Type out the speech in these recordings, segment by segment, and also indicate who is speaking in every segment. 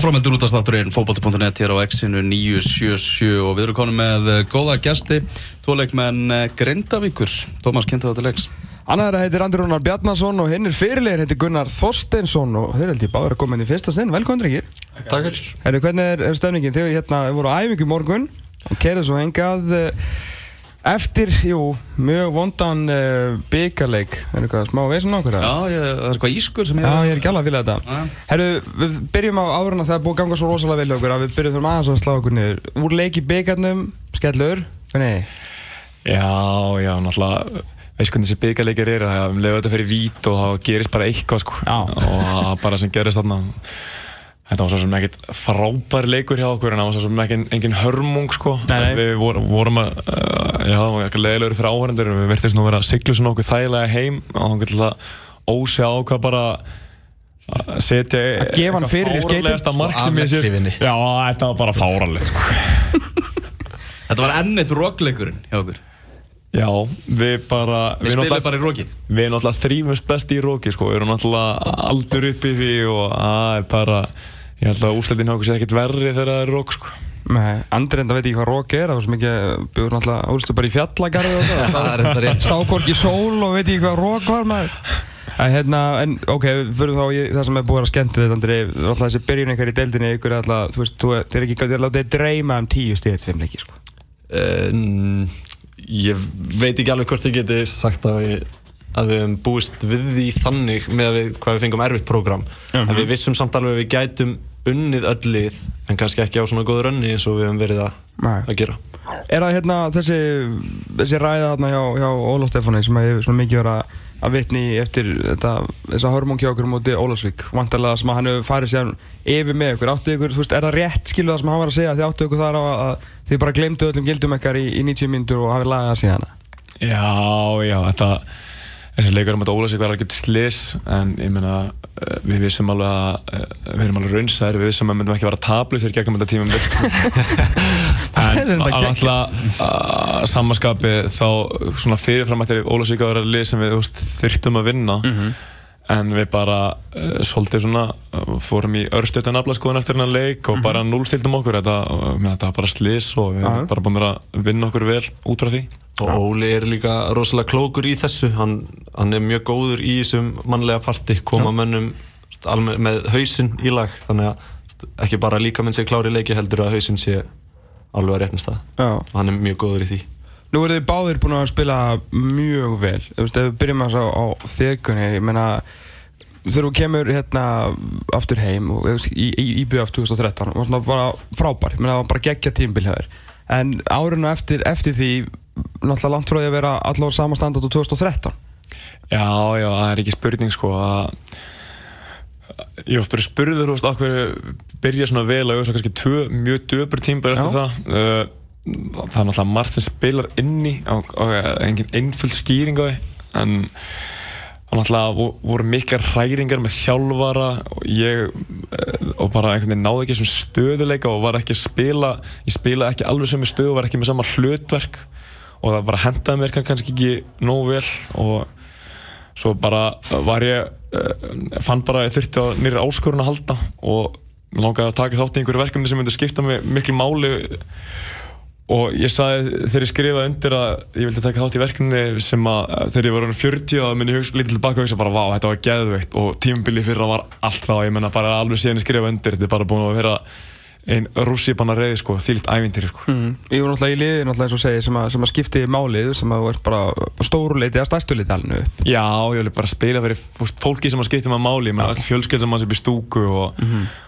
Speaker 1: Áframeldur út af státturinn fókbalti.net hér á X-inu 977 og við erum konum með eh, góða gæsti, tóleikmenn eh, Grindavíkur. Tómas, kynntu það til leiks.
Speaker 2: Annar heitir Andri Rúnar Bjarnason og hinn er fyrirlegir heitir Gunnar Þorsteinsson og þeir held ég báður að koma inn í fyrsta sinn. Velkomin Ríkir.
Speaker 3: Takk fyrir.
Speaker 2: Hvernig er, er stefningin? Þegar hérna voru á æfingu í morgun og kerið svo hengað eh, eftir, jú, mjög vondan uh, byggarleik. Er eitthvað smá veisun okkur?
Speaker 1: Já, ég, það er eitthvað ískur sem ég...
Speaker 2: Já, ég er ekki alveg að vilja þetta.
Speaker 1: Já.
Speaker 2: Herru, við byrjum á áruna þegar það búið að ganga svo rosalega vel okkur að við byrjum þurfum aðeins að slá okkur niður. Úr leik í byggarnum, skellur, hvernig?
Speaker 3: Já, já, náttúrulega, veist hvernig þessi byggjarleikir er að um leiðu þetta fyrir vít og það gerist bara eitthvað sko.
Speaker 2: Já.
Speaker 3: Og það bara sem gerist þarna, þetta var svo sem ekkert frábær leikur hjá okkur en það var svo sem ekki engin hörmung sko.
Speaker 2: Nei, nei.
Speaker 3: Við vorum, vorum að, uh, já, það var ekki leiðilegur fyrir áhörendur, við verðist nú að vera að sigla svona okkur þægilega heim og þá getur það ósjá á hvað bara að setja
Speaker 2: Að gefa hann fyrir í skeytin.
Speaker 3: fáránlegasta mark sem ég sé
Speaker 4: afleggsífinni.
Speaker 3: Já, þetta var bara fáralegt sko.
Speaker 1: Þetta var enn eitt rockleikurinn hjá okkur.
Speaker 3: Já, við bara
Speaker 1: Við spilum
Speaker 3: náttúrulega-
Speaker 1: bara í roki.
Speaker 3: Við erum náttúrulega þrýmust best í róki sko, við erum náttúrulega aldur upp í því og það er bara, ég held að okkur sé ekkert verri þegar það er rók sko.
Speaker 2: Nei, Andri enda veit ekki hvað rók er, það var svo mikið, byggur náttúrulega, úrstu bara í fjallagarði og það.
Speaker 4: Það er.
Speaker 2: Sá hvorki sól og veit ekki hvað rók var maður. Æ, hérna, en ok, fyrir þá í það sem er búið að vera skemmt við þetta, Andri, alltaf þessi byrjun ykkar í deildinni, ykkur er alltaf, þú veist, þú er, er ekki, þið er látið að dreyma um tíu stíð eftir fimm leiki, sko.
Speaker 4: Uh, ég veit ekki alveg hvort ég geti sagt að við, að við hefum búist við því þannig með að við, hvað við fengum erfitt prógram en við vissum samt alveg að við gætum unnið öll lið en kannski ekki á svona góður önni eins og við hefum verið að, gera.
Speaker 2: Er það hérna þessi, þessi ræða þarna hjá, hjá Óla Stefáni sem hefur svona mikið verið að, að vitni eftir þetta, þessa hörmung hjá okkur múti Ólafsvík, vantarlega sem að hann hefur farið síðan yfir með ykkur, áttu ykkur, þú veist, er það rétt skilu það sem hann var að segja, þið áttu ykkur þar á að, að þið bara glemdu öllum gildum ykkar í, í 90 mínútur og hafið lagað það síðan?
Speaker 3: Já, já, þetta, þessi leikur um þetta Ólasík var alveg slis en ég meina, eh, við vissum alveg að, eh, við erum alveg raunsæðir, við vissum að við myndum ekki vera tablu fyrir gegnum þetta tímum En alltaf samanskapi þá svona fyrirfram eftir Ólasík að vera lið sem við þyrftum að vinna.
Speaker 2: Mhm.
Speaker 3: En við bara uh, svolítið svona uh, fórum í örstöðan aflaskoðun eftir hennar leik og bara núlstildum okkur. Þetta, meina, þetta var bara slis og við
Speaker 2: Mhm.
Speaker 3: Erum bara búin að vinna okkur vel út frá því.
Speaker 4: Og Óli er líka rosalega klókur í þessu. Hann, hann er mjög góður í þessum mannlega parti koma mönnum með hausinn í lag. Þannig að ekki bara líka minn sé klári leiki heldur að hausinn sé alveg að réttum stað.
Speaker 2: Já.
Speaker 4: og hann er mjög góður í því
Speaker 2: Nú eru þið báðir búin að spila mjög vel, þú veist, ef við byrjum að á, á þekunni, ég meina þegar þú kemur hérna aftur heim og í, í, í BF 2013 var svona bara frábær, ég meina það var bara geggja tímbil hjá þér. En árinu eftir, eftir því náttúrulega langt frá því að vera allavega samastandat á 2013
Speaker 3: Já, já, það er ekki spurning sko að ég hef oft verið spurður, þú veist, okkur byrja svona vel ég veist kannski tvö mjög döpur tímbar eftir
Speaker 2: Já.
Speaker 3: það? Uh, það er náttúrulega margt sem spilar inni og, og engin einföld skýring á því en það náttúrulega vo- voru miklar hræringar með þjálfara og ég eh, og bara einhvern veginn náði ekki þessum stöðuleika og var ekki að spila ég spilaði ekki alveg sömu stöðu og var ekki með sama hlutverk og það bara hendaði mér kann- kannski ekki nógu vel og svo bara var ég uh, fann bara að ég þurfti á nýri áskorun að halda og langaði að taka þátt í einhverju verkefni sem myndi skipta mig miklu máli og ég sagði þegar ég skrifaði undir að ég vildi taka þátt í verkefni sem að þegar ég var orðinn 40 að minni lítið tilbaka og hugsa bara vá þetta var geðveikt. Og tímabili fyrir það var allt það ég menna bara alveg síðan ég skrifaði undir þetta er bara búin að vera ein rússipanna reyði sko, þýlt ævintýri sko.
Speaker 2: mm. Ég var náttúrulega í liði, náttúrulega eins og segir sem að, sem að skipti málið, sem að þú ert bara stóruleiti eða stærstuleiti alveg
Speaker 3: Já, ég vil bara spila fyrir fólk- fólki sem að skipta með máli, með all fjölskyld sem að upp í stúku og,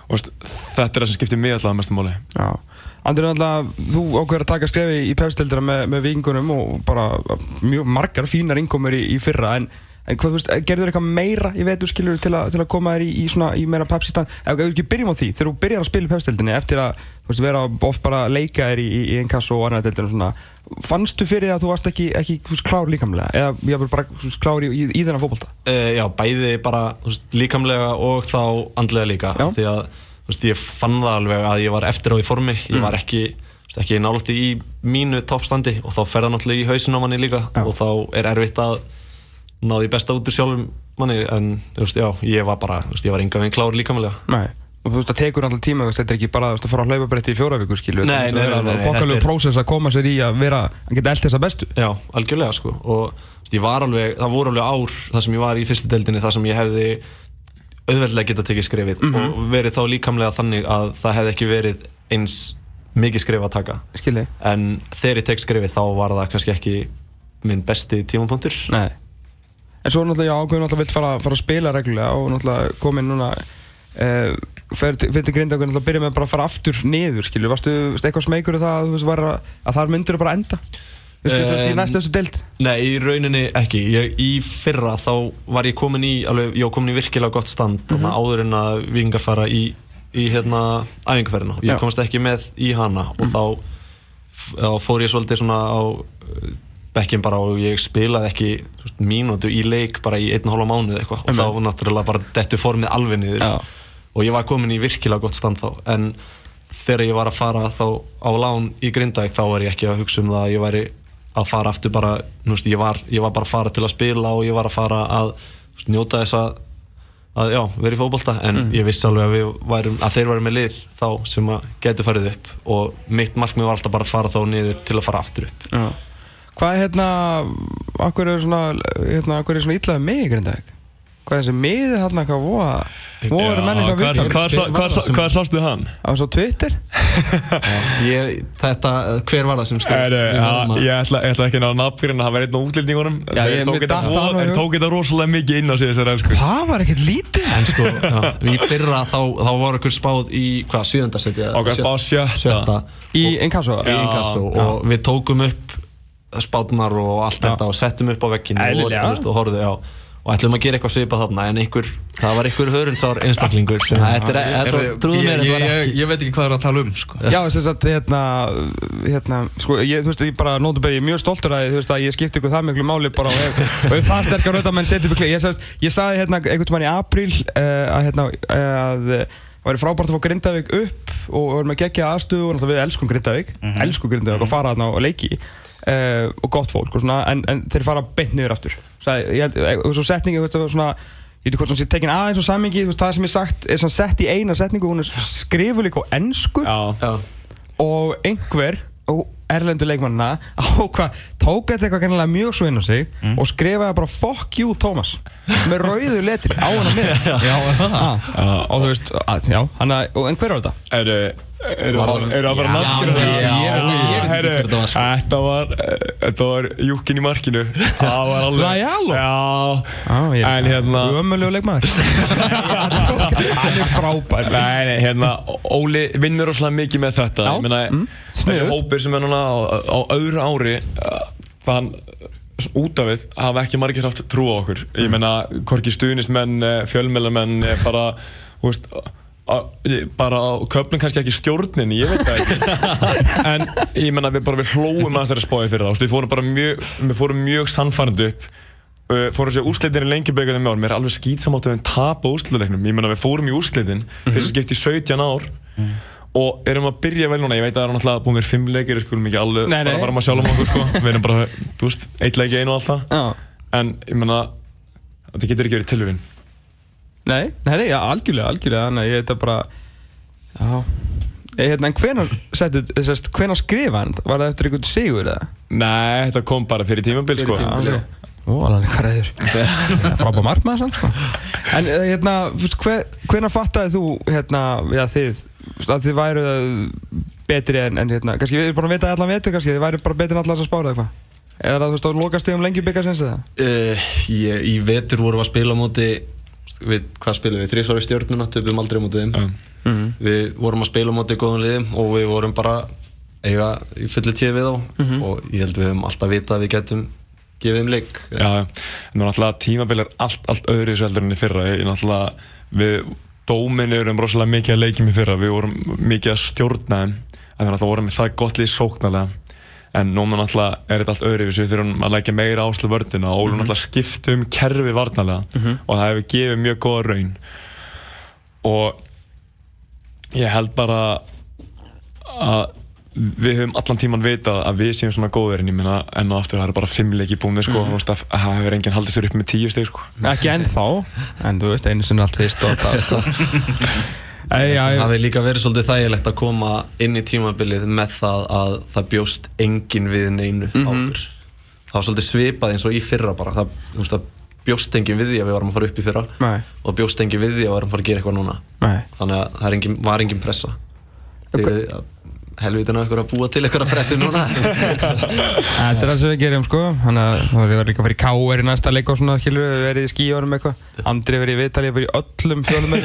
Speaker 3: og veist, þetta er það sem skiptir mig allavega mestu máli.
Speaker 2: Já. Andri, náttúrulega, þú ákveður að taka skrefi í pefstildina með, með vingunum og bara mjög margar fínar innkomur í, í fyrra en, en hvað, þú veist, gerður eitthvað meira í vetur skilur til, a, til að koma þér í, í, svona, í meira pepsi-stan ef ef við ekki byrjum á því, þegar þú byrjar að spila í pefstildinni eftir að þú veist, vera oft bara að leika þér í, í, í einkasso og annar deildinu svona fannstu fyrir að þú varst ekki, ekki þú veist, klár líkamlega? Eða ég var bara þú veist, klár í, í, í þennan fótbolta?
Speaker 4: Uh, já, bæði bara þú veist, líkamlega og þá andlega líka.
Speaker 2: Já.
Speaker 4: því að þú veist, ég fann það alveg að ég var eftir á í formi. Ég var ekki, þú veist, ekki nálægt í mínu toppstandi og þá fer það náttúrulega í hausin á manni líka
Speaker 2: Já.
Speaker 4: og þá er erfitt að ná því besta út úr sjálfum manni en veist, já, ég var bara veist, ég var enga veginn klár líkamlega.
Speaker 2: Nei, og þú veist, það tekur alltaf tíma, veist, þetta er ekki bara að fara á hlaupabretti í fjóra vikur, skilju
Speaker 4: Nei, nei, nei, nei,
Speaker 2: fokkalegu
Speaker 4: þetta er-
Speaker 2: prósess að koma sér í að vera að geta eld þessa bestu.
Speaker 4: Já, algjörlega sko og ég var alveg, það voru alveg ár þar sem ég var í fyrstu deildinni þar sem ég hefði auðveldlega geta tekið skrefið og verið þá líkamlega þannig að það hefði ekki verið eins mikið skref að taka.
Speaker 2: Skilji,
Speaker 4: en þegar ég tek skrefið þá var það kannski ekki minn besti tímapunktur.
Speaker 2: Nei en svo náttúrulega, já, ákveðin náttúrulega vilt fara, fara að spila reglulega og náttúrulega komin núna uh, fyrir til grinda okkur náttúrulega byrja með bara að fara aftur niður, skilju, varstu eitthvað smeykur það að þú veist, var að, að þar myndir bara enda? Þú veist, um, í
Speaker 4: Um,
Speaker 2: næstu þessu deild?
Speaker 4: Nei, í rauninni ekki. Ég, Í fyrra þá var ég komin í alveg, ég komin í virkilega gott stand mm áður en að vikingar fara í, í hérna æfingarferðina ég komst ekki með í hana og þá, þá fór ég svolítið svona á bekkin bara og ég spilaði ekki veist, mínútu í leik bara í einn og hálfa mánuð eitthvað. Og þá náttúrulega bara detti formið alveg niður.
Speaker 2: Já.
Speaker 4: og ég var komin í virkilega gott stand þá. En þegar ég var að fara þá á lán í Grindavík þá var ég ekki að hugsa um það að ég væri að fara aftur bara veist, ég, var, ég var bara að fara til að spila og ég var að fara að veist, njóta þess að, að já, vera í fótbolta. En ég vissi alveg að, værum, að þeir væri með lið þá sem að getur farið upp. Og mitt markmið var alltaf bara að fara þá niður til að fara aftur upp.
Speaker 2: Já. Hvað er hérna, akkur er svona, hérna, akkur er svona illaði mig í Grindavík? Hvað er þessi miði hérna, hvað voða, eru menn eitthvað
Speaker 3: Hvað
Speaker 2: vikið?
Speaker 3: hvað- hvað- hvað- hvað sástu hann?
Speaker 2: Á svo Twitter?
Speaker 4: ég, þetta, hver var það sem skil
Speaker 3: Er, uh, ég, ætla, ég ætla ekki að ná nafngrinn hann var einn á
Speaker 2: datt það
Speaker 3: tók þetta rosalega mikið inn á sig þessar elsku
Speaker 2: Það var ekkert lítið.
Speaker 4: en sko, já, í fyrra þá, þá var okkur spáð í hvað, sjöönda setja
Speaker 3: Okkar spá sjötta
Speaker 4: sjötta
Speaker 2: Í Inkasso?
Speaker 4: í Inkasso og við tókum upp spátnar og allt þetta og settum upp á vegginu og, og, horfðu já. Og ætlum að gera eitthvað svipað þarna en einhver, það var einhver hörundsár einstaklingur sem þetta er, þetta, trúðu mér,
Speaker 1: ég,
Speaker 4: þetta var
Speaker 1: ég,
Speaker 4: ekki
Speaker 1: ég veit ekki hvað er að tala um sko.
Speaker 2: Já, þess að hérna, hérna, sko, ég, þú veist, ég bara nótum bara, ég er mjög stoltur að, veist, að ég skipti ykkur það miklu máli bara og ef, og ef það sterkar auðvitað menn í klei, ég, ég sagði hérna einhvern tímann í apríl uh, að hérna, að uh, væri frábært að fá Grindavík upp og við erum að gegja aðstöðu og náttúrulega við elskum Grindavík, elskum Grindavík og fara þarna og leiki uh, og gott fólk og svona, en, en þeir fara beint niður aftur. Sagði, ég, held- og svo setningi, þú veist, það var svona, ég veit ekki hvort hún sé tekin aðeins og samingi, þú veist, það sem ég sagt er svona sett í eina setningu, hún er skrifuð líka á ennsku
Speaker 3: Já,
Speaker 4: já,
Speaker 2: og einhver og erlendu leikmannina ákvað, tók þetta eitthvað kannilega mjög svo inn á sig og skrifaði bara fuck you Thomas með rauðu letri á með. Já, ah. og þú veist, að, já, hann að, og en hver var þetta?
Speaker 3: Eru er að fara nafngrinn
Speaker 4: já, já, ekki
Speaker 3: herru,
Speaker 4: hver þetta var, sko.
Speaker 3: Þetta var eh, júkin í markinu. Það var alveg
Speaker 2: Lajalo?
Speaker 3: Já.
Speaker 2: Ah, ég,
Speaker 3: En hérna
Speaker 2: ömulegu leikmaður. Hann er frábær.
Speaker 3: Nei, nei, hérna, Óli vinnur rosalega mikið með þetta.
Speaker 2: Já,
Speaker 3: Ég meina,
Speaker 2: mm,
Speaker 3: þessi hópur sem er núna á, á öðru ári uh, þann út af við hafa ekki margir haft trú á okkur. Ég meina, hvorki stuðnismenn fjölmjölamenn bara, þú veist bara á köfnum kannski ekki stjórnin, ég veit það ekki. En ég meina við bara við hlóum að þeirra spáði fyrir það, við fórum bara mjög við fórum mjög sannfærandi upp. Fórum sér úrslitin í lengjuböggunum mjörn mér er alveg skýtsamátt að við tapa úrslitleiknum ég meina við fórum í úrslitin til þess að skipta í 17 ár. Og erum að byrja vel núna, ég veit að það er náttúrulega búin fimm leikir, við skulum ekki alveg fara bara um að sjálfum okkur sko, við erum bara, þú veist, eitt leiki einu og allt það. En ég meina, þetta getur ekki verið tilurinn
Speaker 2: Nei, nei, já, algjörlega, algjörlega, þannig að ég þetta bara, já, ég, hérna, en hvenar settu, þessast, hvenar skrifa hann, var það eftir einhvern sigur eða?
Speaker 3: Nei, þetta kom bara fyrir tímabil sko
Speaker 2: Já, ok. Ó, alveg hvað reyður. Frábæð markmaður samt, sko. En, eh, hérna, þú veist, hve, hvenar fattaði þú, hérna, já, þið, að þið væru betri en, en hérna, kannski við erum bara að vita allan vetur, kannski, þið væru bara betri en allar þess að spára eitthvað? Eða það, þú veist, á lokastegum lengi byggarsins
Speaker 4: vorum við hvað spilum við, þrísvar í stjórnuna töpum aldrei móti þeim.
Speaker 2: Mhm.
Speaker 4: við vorum að spila móti góðum liðum og við vorum bara eiga í fulli tíð við á
Speaker 2: Mhm.
Speaker 4: og ég held við höfum alltaf vitað að við getum gefið þeim leik.
Speaker 3: Já, en það er náttúrulega tímabil er allt, allt öðru í þessu heldur enn í fyrra. Ég, náttúrulega, við dóminni erum rosalega mikið að leikjum í fyrra. Við vorum mikið að stjórna þeim. En það vorum við það gott lið sóknarlega en núna náttúrulega er þetta allt öðru við þurfum að leggja meira áslu vördina og mm náttúrulega skipta um kerfið varnarlega og það hefur gefið mjög góða raun og ég held bara að við höfum allan tíman vitað að við séum svona góðir en ég meina enn og aftur það eru bara fimm leiki búinir sko, mm. að það hefur enginn haldið sér upp með tíu steg sko.
Speaker 2: Ekki ennþá, en þú veist, einu sinni allt fyrst og það, sko.
Speaker 4: Það hefði líka verið svolítið þægilegt að koma inn í tímabilið með það að það bjóst engin við neinu á okkur. Það var svolítið svipað eins og í fyrra bara. Það, þú veist, það bjóst engin við því að við varum að fara upp í fyrra
Speaker 2: Nei.
Speaker 4: og bjóst engin við því að við varum að fara að gera eitthvað núna.
Speaker 2: nei
Speaker 4: Þannig að það engin, var engin pressa. Þegar helvitina ykkur að búa til ykkur að pressi núna.
Speaker 2: Þetta er það sem við gerum sko Þannig að það verður líka að fara í K.R. í næsta leik og svona Kilur við verið í skíjónum eitthvað Andri verið í Vitali, verið í öllum fjölum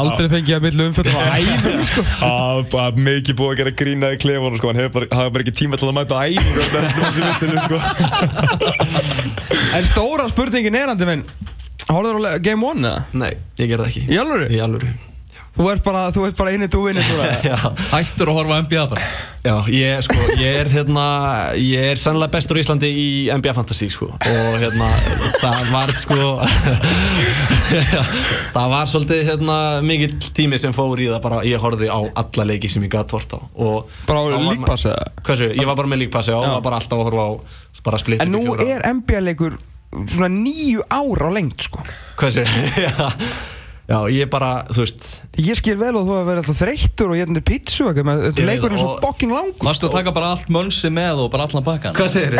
Speaker 2: Aldrei fengið að millu umfjöldum á æfum sko
Speaker 3: var mikið búið að gera grínaði klefunum sko, hann hefur bara, ekki tíma til að mæta á vitinu sko.
Speaker 2: En stóra spurningin er andi minn Hólaður á Game 1 eða?
Speaker 4: Nei, ég ger það ekki.
Speaker 2: Í alvöru? Þú ert bara, þú ert bara inni þú inni þú
Speaker 4: Já.
Speaker 1: Hættur að horfa NBA bara.
Speaker 4: Já, ég, sko, ég er hérna, ég er sannlega bestur í Íslandi í NBA Fantasy, sko, og hérna, það var, sko, það var svolítið, hérna, mikill tími sem fór í það bara, ég horfði á alla leiki sem ég gæti hort á, og...
Speaker 2: Bara á eða?
Speaker 4: Hversu, ég var bara með já, og var bara alltaf að horfa á, bara splitt
Speaker 2: En nú er NBA leikur svona nýju ára á lengt sko.
Speaker 4: Hversu, já, já, ég bara, þú veist,
Speaker 2: Ég skil vel og þú hefur verið alltaf þreyttur og ég er pítsu eitthvað með
Speaker 4: Ég
Speaker 2: þetta leikurinn er svo
Speaker 4: og-
Speaker 2: fucking langur.
Speaker 1: Varstu að taka bara allt mönsi með og bara allan bakkan?
Speaker 4: Hvað segir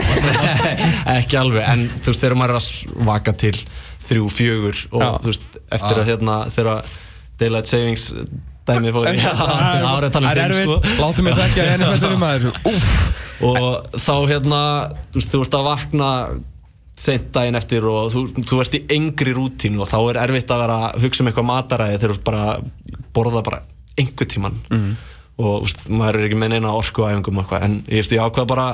Speaker 4: Ekki alveg, en þú veist, þegar maður er að vaka til þrjú, fjögur og
Speaker 2: Já.
Speaker 4: þú veist, eftir
Speaker 1: Já.
Speaker 4: að hérna, þegar Daylight Savings dæmi fór í Já, það var að tala um
Speaker 2: Það er
Speaker 4: fimm, sko.
Speaker 2: láttu mig þekkja henni með þennum maður. Úff.
Speaker 4: Og þá hérna, þú veist, þú ert að vakna seint daginn eftir og þú, þú ert í engri rútínu og þá er erfitt að vera að hugsa um eitthvað mataræði þegar þú bara borða bara einhver tíman
Speaker 2: Mhm.
Speaker 4: og veist, maður er ekki með neina orku á æfingum og eitthvað en ég ég ákvað bara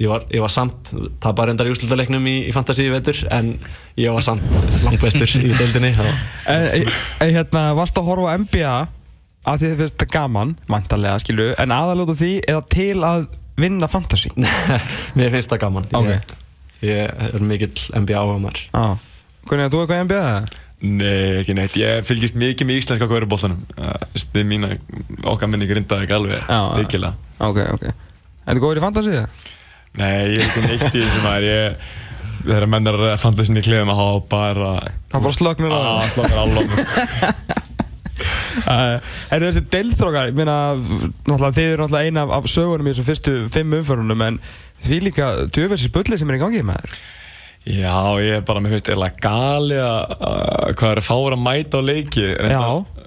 Speaker 4: ég var, ég var samt, það bara endar í úrslutaleiknum í, í fantasy vetur en ég var samt langbestur í deildinni
Speaker 2: En e, e, hérna, varst að horfa NBA að því þið finnst þetta gaman, vantarlega skilu en aðalóta því eða til að vinna fantasy
Speaker 4: mér finnst það gaman
Speaker 2: Ok.
Speaker 4: ég, ég er mikill NBA áhugamar
Speaker 2: Já Hvernig, þú eitthvað í NBA eða?
Speaker 3: Nei, ekki neitt, ég fylgist mikið með íslenska hverjubóltanum Það er mín okkar minni grindaði ekki alveg,
Speaker 2: Já.
Speaker 3: dyggilega
Speaker 2: Ok, ok. Er þið góður í fantasy? Eða?
Speaker 3: Nei, ég er ekki neitt í þessum að ég Þegar menn er að fanta sinni í klefum að hafa bara
Speaker 2: Það er bara slögnur á það.
Speaker 3: Að slokka alveg.
Speaker 2: Uh, er þessi deilstrókar, ég meina, þið eru náttúrulega eina af, af sögunum í þessum fyrstu fimm umförunum en því líka tjöfessi spulli sem er í gangi með þér.
Speaker 3: Já, ég er bara, mér finnst eða gali að að- hvað er að fára að mæta á leiki
Speaker 2: Já.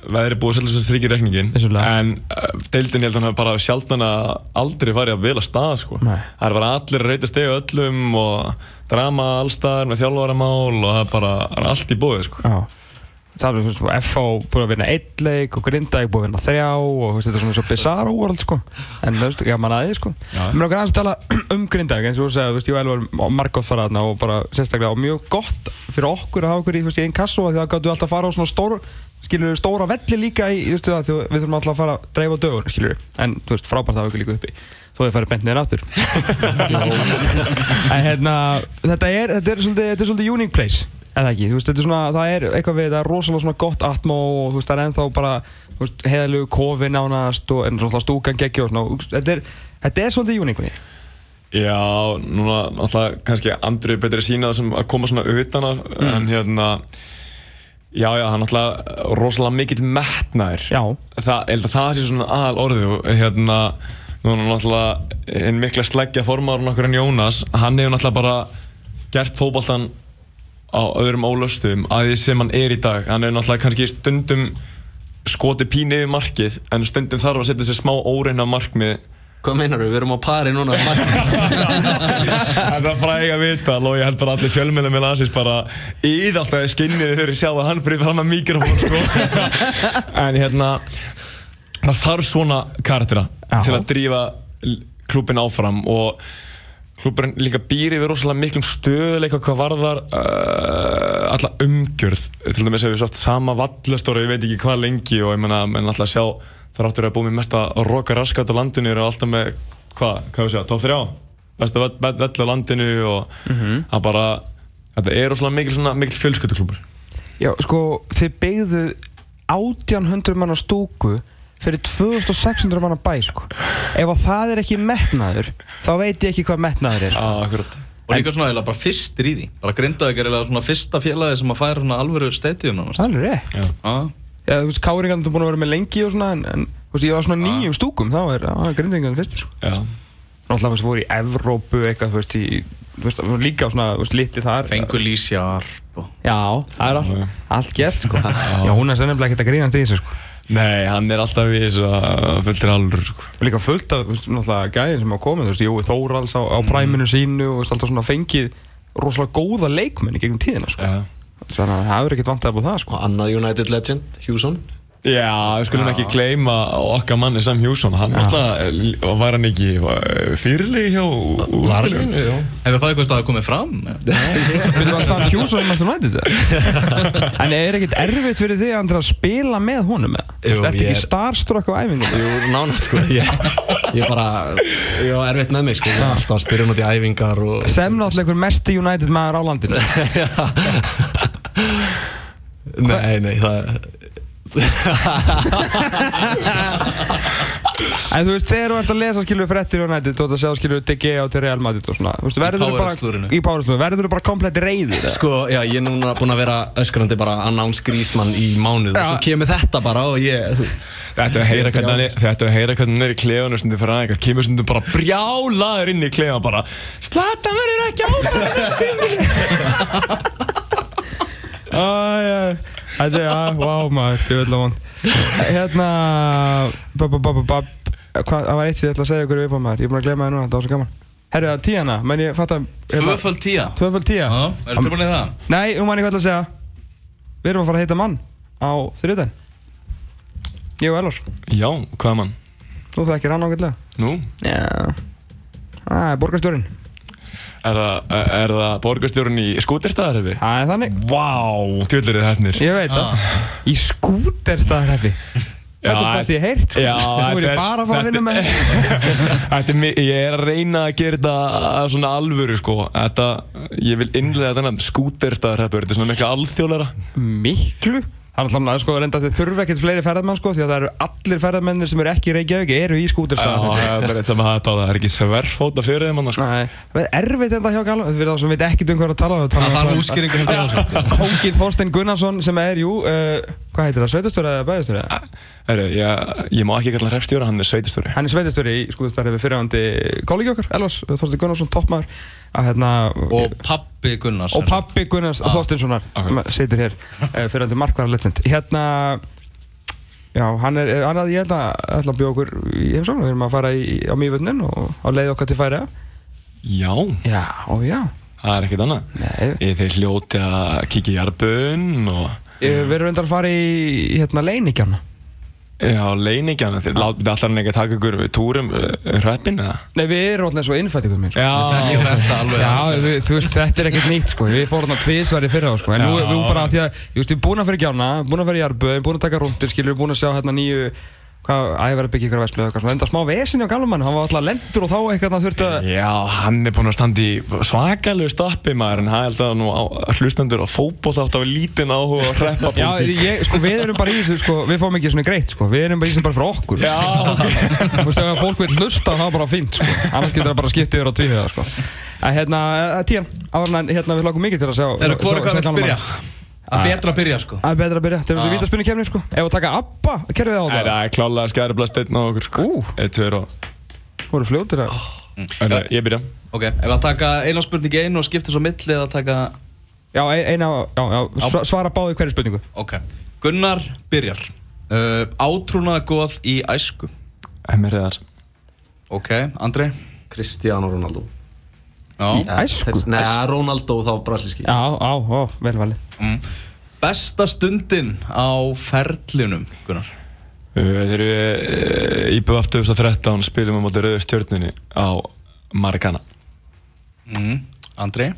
Speaker 3: Veðri búið svolítið sem strykir reikningin
Speaker 2: Vissulega.
Speaker 3: En uh, deildin ég held að hann hafi bara sjaldan að aldrei farið að að staða sko
Speaker 2: Nei.
Speaker 3: Það er bara allir að reyta stegu öllum og drama allstaðar með þjálfaramál og það er bara allt í bóði sko
Speaker 2: Já. Það er, veist, FH búið að vinna einn leik og Grindavík búið að vinna þrjá og þetta er svona svo bizarro world, sko. En, þú veist, gaman að því, sko.
Speaker 3: Já.
Speaker 2: Mér er okkar aðeins að tala um Grindavík, eins og þú segja, þú veist, ég og Elvar margótt fara þarna og bara sérstaklega og mjög gott fyrir okkur að hafa okkur í, þú veist, í einn kassu því að gáttu alltaf að fara á svona stór, skilur við, stóra velli líka í, þú veist, það, því við þurfum alltaf að fara að dreifa dögun, skilur við. En, þú veist, frábært að hafa okkur líka uppi. Þó þið farið bent niður aftur. en hérna, þetta er, þetta er svolítið, þetta er svolítið unique place eða ekki, þú veist, þetta er svona, það er eitthvað við, það er rosalega svona gott atmó og veist, það er ennþá bara, heiðalegu kofi nánast og en svona stúkan geggi og svona, þetta er, þetta er svolítið unique
Speaker 3: Já, núna náttúrulega kannski Andri betri sína það sem að koma svona utan að en hérna Já, já, hann náttúrulega rosalega mikill metnaður.
Speaker 2: Já.
Speaker 3: Það, ég held að það sé svona aðal orðið og hérna núna náttúrulega einn mikla sleggja formar nokkur en Jónas, hann hefur náttúrulega bara gert fótboltan á öðrum ólöstum að því sem hann er í dag hann hefur náttúrulega kannski stundum skotið pínu yfir markið en stundum þarf að setja sér smá óreina markmið
Speaker 4: Hvað meinar við? Við erum á pari núna
Speaker 3: Það er fræg að vita og ég held bara allir fjölmennum með landsins bara íð alltaf í skinnið þegar ég sjá að hann fyrir fram að mikrofón sko. en hérna það þarf svona karaktera til að drífa klubin áfram og klubin líka býr yfir rosalega miklum stöðuleika hvað varðar uh, alla umgjörð. Til dæmis hefur við sátt sama vallastóra ég veit ekki hvað lengi og ég menna menn alltaf sjá þar áttur að búið með mesta roka raskat á landinu og alltaf með hvað, hvað við segja, top 3 besta vell á landinu og það bara þetta er rosalega mikil, mikil fjölskylduklubur
Speaker 2: Já, sko, þið byggðu 1800 manna stúku fyrir 2600 manna bæ, sko Ef að það er ekki metnaður þá veit ég ekki hvað metnaður er sko.
Speaker 3: ah,
Speaker 1: Og líka svona eiginlega bara fyrstir í því Bara er eiginlega svona fyrsta félagi sem að færa svona alvöru
Speaker 2: Það er alveg rétt þú veist, Káringarnir er búin að vera með lengi og svona, en, en veist, ég var svona nýjum stúkum, þá er það grindingarnir fyrstir, sko.
Speaker 3: Já.
Speaker 2: Náttúrulega, þú veist, voru í Evrópu eitthvað, þú veist, í, veist, líka svona, þú veist, litli þar.
Speaker 1: Fengur Lísjar og...
Speaker 2: Já, það er allt, allt gert, sko. Já, hún er senniflega ekkert að grínast í þessu, sko.
Speaker 3: Nei, hann er alltaf við þess að fulltir alveg, sko.
Speaker 2: Og líka fullt af, náttúrulega gæðin sem hafa komið, þú veist, Jói Þórals á, á præminu sínu og, þú veist, alltaf svona fengið rosalega góða leikmenn í gegnum tíðina, sko.
Speaker 3: Já.
Speaker 2: Þannig að það hefur ekkert vantað upp á það, sko.
Speaker 4: Og annað United legend, Hjússon
Speaker 3: Já, við skulum ekki gleyma okkar manni Sam Hjússon, hann alltaf, var hann ekki fyrirlegi hjá úrvalinu?
Speaker 4: já
Speaker 1: Hefur það eitthvað að komið fram?
Speaker 2: Við varum Sam Hjússon í Master United? En er ekkert erfitt fyrir þig Andri, að spila með honum eða?
Speaker 4: Jú,
Speaker 2: Ertu
Speaker 4: ég
Speaker 2: ekki
Speaker 4: er-
Speaker 2: starstruck á æfingum?
Speaker 4: Jú, nánast sko Ég, ég bara, ég var erfitt með mig sko Ég var alltaf að spyrja hún út í æfingar og
Speaker 2: Sem náttúrulega einhver mesti United maður á landinu
Speaker 4: Nei, nei, það
Speaker 2: En þú veist, þegar þú ert að lesa skilur frettir United Þú ert að sjá skilur DG á til Real Madrid og svona Þú veist, verður þú bara Í powerslúðinu Verður þú bara komplett reyður eða?
Speaker 4: Sko, já, ég er núna búinn að vera öskrandi bara announce Grísmann í mánuð og svo kemur þetta bara og ég
Speaker 3: Þetta að heyra hvernig hann er, þetta að heyra hvernig hann í klefanum sem þið fyrir aðeins, kemur þið bara brjálaður inn í klefan bara Slata verður ekki
Speaker 2: Æ, Þetta er, að, wow maður, ég vil að vond Hérna bab, bab, bab, bab, Hvað, það var eitt sem ég ætla að segja ykkur við maður. Ég er búin að gleyma það núna, þetta var svo gaman. Herru, það er tíana, menn ég fatt að
Speaker 1: Tvöföld tíja
Speaker 2: Tvöföld tíja
Speaker 1: Já, er tilbúin í það?
Speaker 2: Nei, nú man ég hvað ætla að segja. Við erum að fara að heita mann á þriðdæn Ég og Elvar.
Speaker 3: Já, hvað er mann?
Speaker 2: Þú þekkir hann ágætlega.
Speaker 3: Nú?
Speaker 2: Já. Það er borgarstjórin
Speaker 3: Er það, er það borgarstjórun í skúterstaðarhefi?
Speaker 2: Það er þannig.
Speaker 3: Vá, tjóðlir þið hefnir
Speaker 2: Ég veit það. Í skúterstaðarhefi Þetta er það sem ég heirt sko.
Speaker 3: Já,
Speaker 2: Þú er
Speaker 3: þetta er-
Speaker 2: bara að fara að vinna með
Speaker 3: Þetta ég er að reyna að gera þetta svona alvöru sko. Þetta, ég vil innlega þennan skúterstaðarhefur Þetta er svona miklu alþjóðlega
Speaker 2: Miklu Það er alltaf sko, reynda að þið þurfa ekkert fleiri ferðarmenn sko, því að það eru allir ferðarmennir sem eru ekki í Reykjavík eru í
Speaker 3: Já,
Speaker 2: skúterstaðarhefi
Speaker 3: það er þetta með þetta, það er ekki þverfóta fyrir þeim annars sko.
Speaker 2: Nei, það er erfitt þetta hjá Galvan Fyrir þá sem veit ekkert um hvað er að tala
Speaker 1: Það þarf útskýringu ég á þessu.
Speaker 2: Kóngið Þorstein Gunnarsson sem er, jú, uh, hvað heitir það, sveitastöri eða bæðastöri?
Speaker 3: Heru, ég, ég má ekki kalla hrefstjóra, hann er sveitistóri
Speaker 2: Hann er sveitastöri í skúðastarhefi að hérna
Speaker 1: Og pappi Gunnars
Speaker 2: og pappi Gunnars Þorsteinssonar
Speaker 3: akkurat.
Speaker 2: sem situr hér uh, fyrirhandi markværa letend hérna já, hann er, hann er ég held að ætla að bjóða okkur í heimsókn. Við erum að fara í, á mývöldnin og á leið okkar til færiða
Speaker 3: Já,
Speaker 2: já, ó já.
Speaker 3: Það er ekkert annað.
Speaker 2: Nei,
Speaker 3: Ég þeir hljóti að kíkja í jarbun og
Speaker 2: við erum reyndar að fara í, í hérna leinikjarna
Speaker 3: Já, leiningjana, láta alltaf hann ekki að taka ykkur túrum uh, hreppin eða?
Speaker 2: Nei, við erum alltaf svo innfættingur minn sko.
Speaker 1: Þekkjum þetta alveg
Speaker 2: Já, við, þú veist, þetta er ekkert nýtt sko. Við fórum þarna tvísværi fyrra á sko. En nú
Speaker 3: Já.
Speaker 2: erum við bara því að, ég veist, við erum búin að fyrir gjána Búin að fyrir jarböð, búin að taka rúndir Skilur, við búin að sjá hérna nýju Hvað, að ég verið að byggja ykkur veslu eitthvað svona Enda smá vesin á gamla mann, hann var alltaf lendur og þá eitthvað hann þurfti að
Speaker 3: Já, hann er búinn að standa í svakalegu stappi maður en það er alltaf nú á, hlustendur á fótboll átt af lítinn áhuga að hreppa
Speaker 2: Já, ég, sko, við erum bara í þessu, sko, við fáum ekki svona greitt, sko Við erum bara í þessu bara fyrir okkur.
Speaker 3: Já, ok.
Speaker 2: Þú veist, ef fólk vil hlusta, það er bara fínt, sko Annars getur það bara skiptið yfir á tvíhjöða, sko. En hérna, tíðan, við að.
Speaker 1: Að betra að byrja sko.
Speaker 2: Það er betra að byrja, þetta er þessu vítaspunni kemni, sko. Ef að taka ABBA, kerfið á það
Speaker 3: það er klálega skæriblast einn á okkur sko. Eitt, tveir og
Speaker 2: Þú voru fljótir að
Speaker 3: Heyrðu, Ég byrja.
Speaker 1: Ok, ef að taka eina spurning í einu og skipta svo milli eða taka
Speaker 2: Já, ein- eina, já, já, sva- svara báði hverju spurningu.
Speaker 1: Ok. Gunnar byrjar. Uh, Átrúnaða góð í æsku.
Speaker 3: Emmi reyðar
Speaker 1: Ok, Andrei
Speaker 4: Cristiano Ronaldo.
Speaker 1: Já
Speaker 2: Æsku?
Speaker 4: Nei, Ronaldo þá brasilíski.
Speaker 2: Já, á, á, vel valið.
Speaker 1: Mm. Besta stundin á ferlinum Gunnar?
Speaker 3: Uh, Þeir eru í BF 2013 spilum á móti rauðu stjórnunni á Maracana
Speaker 1: mm. Andrei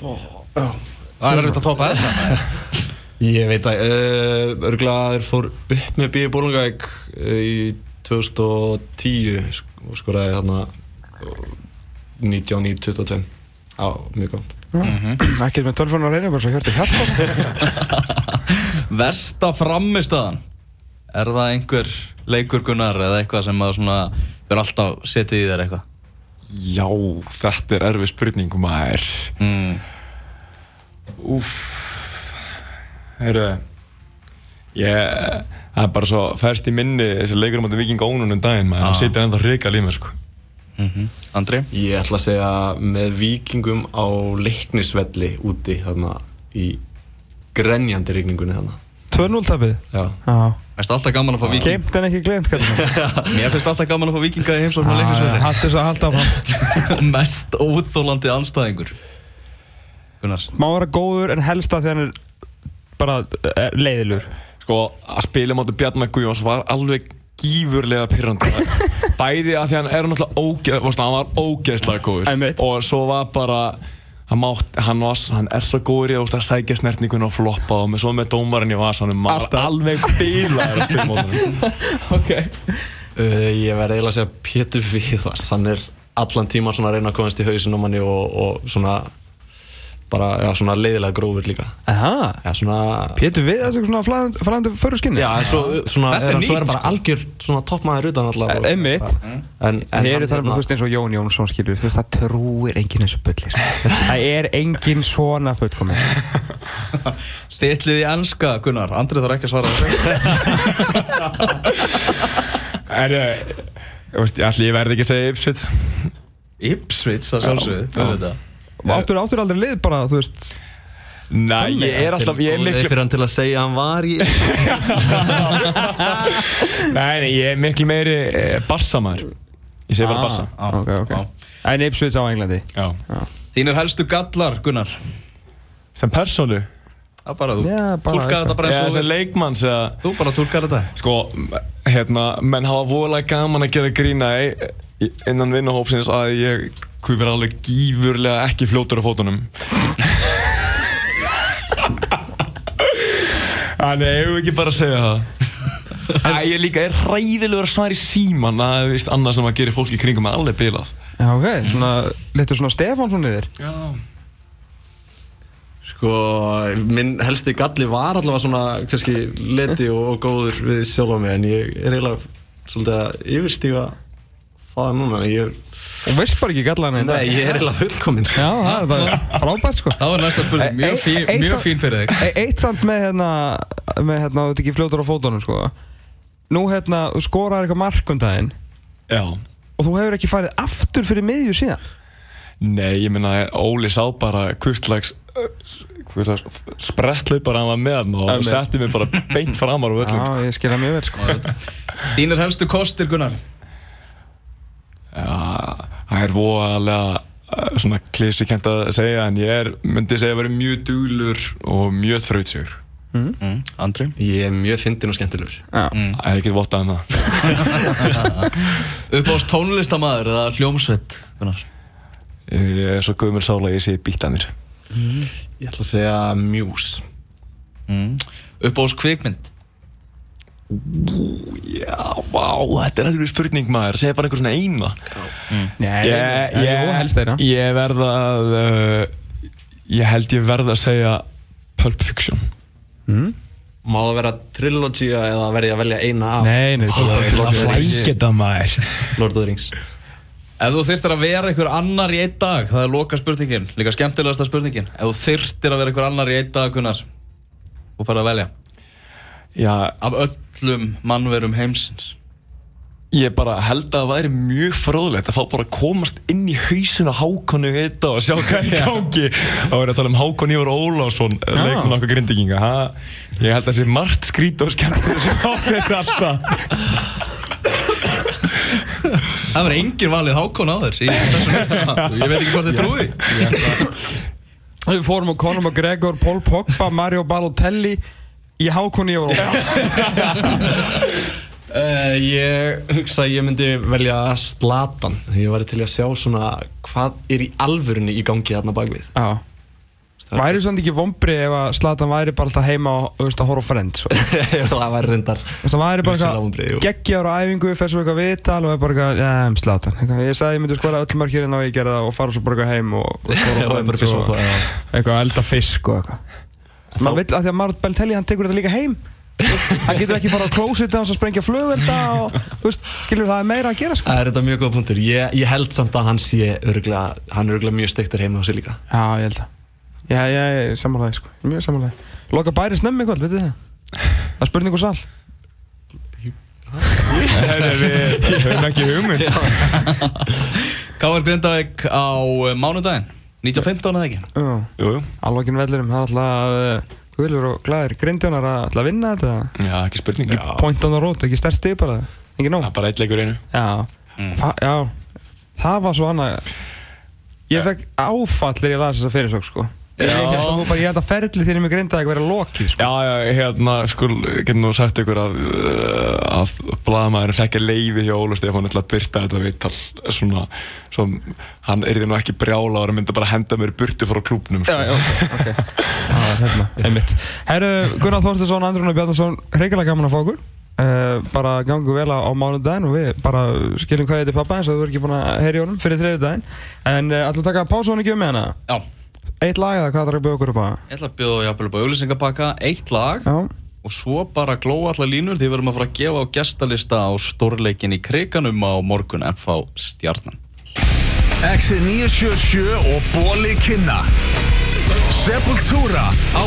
Speaker 1: Það er erfitt að topa þetta.
Speaker 4: Ég veit að uh, þeir fór upp með bíði Bólungavík uh, í 2010 sk- og skoraði þarna 19-22 á mjög góð
Speaker 2: Ekki með tölfónu að reyna, bara svo hjörti hjarta.
Speaker 1: Vesta framistaðan Er það einhver leikur Gunnar eða eitthvað sem að svona Verður alltaf setið í þér eitthvað?
Speaker 3: Já, þetta er erfið spurning maður.
Speaker 1: Mm.
Speaker 3: Úf Heyrðu Ég, það er bara svo færst í minni þessi leikur um að viking ónunum daginn maður, hann situr ennþá hrika límið sko.
Speaker 1: Andri?
Speaker 4: Ég ætla að segja með vikingum á leiknisvelli úti þarna í grenjandi rigningunni þarna.
Speaker 2: 2-0 tapið?
Speaker 4: Já.
Speaker 1: Mér finnst alltaf gaman að fá viking
Speaker 2: Geimt en ekki glemt kallum
Speaker 1: Mér finnst alltaf gaman að fá vikinga í heimsókn á leiknisvelli.
Speaker 2: Allt þess að halda áfram.
Speaker 1: Mest óþólandi anstæðingur Gunnars
Speaker 2: Má vera góður en helst að því hann er bara eh, leiðilegur.
Speaker 3: Sko, að spila móti Bjarnar Guðjóns var alveg gífurlega pyrrandi bæði að því hann er náttúrulega ógeð, hann var ógeðslega góður. Og svo var bara hann, mátt, hann, var, hann er svo góður í að, að sækja snertningun og floppa og með, svo með dómarinn í vasanum maður
Speaker 2: Alltaf.
Speaker 3: alveg bílaður að spila mótunum
Speaker 2: Ok.
Speaker 4: Uh, Ég verði eiginlega að segja Pétur Viðars Hann er allan tíman svona að reyna að komast í hausin á manni og, og svona bara, já, svona leiðilega grófur líka.
Speaker 2: Aha.
Speaker 4: Já, svona
Speaker 2: Pétur við þessu svona flæðandi förru skinni
Speaker 4: Já, en svo, svona,
Speaker 1: Þetta er
Speaker 4: er hann svo
Speaker 1: nýtt,
Speaker 4: er bara
Speaker 1: sko.
Speaker 4: algjör svona toppmaður utan alltaf og-
Speaker 2: Einmitt.
Speaker 4: En, en
Speaker 2: Hér er
Speaker 4: hann
Speaker 2: það
Speaker 4: hérna-
Speaker 2: þú veist, eins og Jón Jónsson skilur Þú veist, það trúir enginn þessu bulli sko. Það er enginn svona fullkomin
Speaker 1: Þittlið í enska, Gunnar. Andri þarf ekki að svara
Speaker 3: er ég, ég veist, allir ég verði ekki að segja Ipswich.
Speaker 1: Ipswich, það sjálfsögðu Hvað veit það?
Speaker 2: Áttur, áttur aldrei lið bara, þú veist?
Speaker 3: Nei, ég er alltaf, ég er miklu
Speaker 4: fyrir hann til að segja að hann var í
Speaker 3: Nei, nei, ég er miklu meiri eh, Barsamar Ég segi bara Barsa
Speaker 1: Ah,
Speaker 2: Ok, ok.
Speaker 1: já.
Speaker 2: En Ipswich á Englandi.
Speaker 3: Já.
Speaker 1: Þínir helstu gallar, Gunnar?
Speaker 3: Sem persónu?
Speaker 1: Það bara þú.
Speaker 2: Já,
Speaker 1: Túlkaði þetta bara eins og
Speaker 3: er
Speaker 1: þú
Speaker 3: sem
Speaker 1: veist.
Speaker 3: leikmanns eða
Speaker 1: Þú bara túlkaði þetta.
Speaker 3: Sko, hérna, menn hafa voðalega gaman að gera grína í- innan vinnahópsins að ég hvað verið alveg gífurlega ekki fljótur á fótunum. Þannig, ég hef ekki bara að segja það? Æ, ég líka er hræðilegur að svara í síman það er vist annað sem að gera fólk í kringum með alveg bilað
Speaker 2: Já, ok, svona, letur svona Stefánsson yfir.
Speaker 3: Já.
Speaker 4: Sko, minn helsti galli var allavega svona kannski leti og, og góður við sjálf á mig en ég er eiginlega svolítið að yfirstíga það núna ég,
Speaker 2: Og veist bara ekki gallan
Speaker 4: Nei, ég er eiginlega fullkominn sko.
Speaker 2: Já, það er bara frábært sko.
Speaker 1: Það var næsta spurning, mjög
Speaker 2: Eitt-
Speaker 1: fín, mjög
Speaker 2: samt-
Speaker 1: fín fyrir þig.
Speaker 2: E- Eitt samt með hérna með hérna, þú ert ekki fljótur á fótunum sko. Nú hérna, þú skoraði eitthvað mark um
Speaker 3: Já.
Speaker 2: Og þú hefur ekki farið aftur fyrir miðju síðan?
Speaker 3: Nei, ég meina Óli sá bara hvurslags sprettlaug bara hann var með hann og setti mig bara beint framar á öllum
Speaker 2: Já, ég skilja mjög vel sko.
Speaker 1: Þínir helstu kostir, Gunnar
Speaker 3: það er voðalega uh, svona klísukent að segja en ég er, myndi segja að vera mjög duglur og mjög þrautsugur
Speaker 1: mm. Andri?
Speaker 4: Ég er mjög fyndin og skemmtilegur.
Speaker 2: Já,
Speaker 3: Það er ekki vottað um það.
Speaker 1: Uppáðs tónlistamæður eða hljómsveit, Gunnar?
Speaker 3: Ég er svo guðmur sála að ég sé bílanir
Speaker 4: Ég ætla að segja Muse.
Speaker 1: Mm. Uppáðs kvikmynd
Speaker 3: Já, vá, þetta er alveg spurning maður. Segja bara einhver svona eina.
Speaker 2: Nei,
Speaker 3: Ég,
Speaker 2: ég, ég, helst þeirra.
Speaker 3: ég verð að uh, ég held ég verð að segja Pulp Fiction.
Speaker 2: Mm?
Speaker 4: Má það vera trilogy eða verði ég að velja eina af?
Speaker 2: Nei, nei,
Speaker 4: Lord of the Rings?
Speaker 3: flækja þetta maður.
Speaker 4: Lord of the Rings.
Speaker 1: Ef þú þyrftir að vera einhver annar í einn dag Það er loka spurningin, líka skemmtilegasta spurningin. Ef þú þyrftir að vera einhver annar í einn dag, Gunnar Þú færð að velja
Speaker 3: Já,
Speaker 1: Af öllum mannverum heimsins.
Speaker 3: Ég bara held að það væri mjög fróðlegt að fá bara að komast inn í hausinu á Hákonu þetta og sjá hvað er í gangi. Þá er að tala um Hákon Ívar Ólásson leiknum okkur grindinginga ha, ég held að það sé margt skrít og skemmt sem á þetta alltaf.
Speaker 1: Það verður enginn valið hákon á þér leiknum. Ég veit ekki hvort þið trúi
Speaker 2: Við fórum á Conor McGregor, Paul Pogba, Mario Balotelli í hákunni og
Speaker 4: Uh, ég hugsa að ég myndi velja Slatan því ég væri til að sjá svona hvað er í alvörunni í gangi þarna bakvið
Speaker 2: Já. Væri svona ekki vombri ef að Zlatan væri bara alltaf heima og að á Friends og, þú
Speaker 4: það væri reyndar
Speaker 2: það væri bara eitthvað geggjaður á æfingu, fer svo eitthvað viðtal og er bara eitthvað, já, um eitthvað, Ég sagði ég myndi skora öll markirinn á ég gerði það og fara svo bara eitthvað heim og, og og
Speaker 4: já.
Speaker 2: eitthvað að elda fisk og eitthvað maður vill að því að Marot Beltelli hann tekur þetta líka heim. Hann getur ekki fara á klósit hans að sprengja flugvelda og þú veist, skilur það er meira að gera sko.
Speaker 4: Það er þetta mjög góð punktur. Ég, ég held samt að hann sé örgulega hann er örgulega mjög steiktur heima á sig líka.
Speaker 2: Já, ég held að Já, ég er sammálaði sko, mjög sammálaði Loka bæri snemmi kvöld, veitu það? Það er spurning úr sal.
Speaker 3: Nei, nei, við höfum ekki hugmynd.
Speaker 1: Káar Grindavík á mánudaginn 1915 eða ekki?
Speaker 2: Já,
Speaker 3: Jú, jú,
Speaker 2: alvakinn vellurum Það er alltaf uh, Guðlur og glæðir grindjónar að alltaf vinna þetta.
Speaker 3: Já, ekki spurning Já,
Speaker 2: Point on the road, ekki stærst stig bara. Ekki nóg.
Speaker 3: Það er bara eitt leikur einu.
Speaker 2: Já, Þa, já. Það var svo annað. Ég fekk áfall þegar ég las þessa fyrirsók sko Ég, held bara, ég held að ferli þínum í grindaði að vera lokið sko.
Speaker 3: Já, já, hérna, sko, getur nú sagt ykkur að, uh, að blaðamæðurinn fekk leiði hjá Óla Stefánu til að byrta þetta viðtal svona, svo hann erði nú ekki brjála og myndi bara henda mér burtu frá klúbnum sko.
Speaker 2: Já, já, ok, ok. Já, hérna, einmitt. Herru, Gunnar Þorstinsson, Andrún og Bjarnason Hreikalega gaman að fá okkur. Uh, Bara gangu vel á, á mánudaginn og við bara skiljum hvað þetta er pappa eins og þú er ekki búin að heyri honum fyrir þriði daginn En uh, ætlum að taka pásu hann ekki um með hana?
Speaker 1: Já,
Speaker 2: Eitt lag eða hvað það er að bjóða okkur upp á?
Speaker 1: Ég ætla að bjóða jafnvel upp á auðlýsingapakka Eitt lag
Speaker 2: Já,
Speaker 1: og svo bara glóa allar línur því við erum að fara að gefa á gestalista á stórleikin í kriganum á morgun FH Stjarnan.
Speaker 5: Exit 977 og Bóli Kinna. Sepultura á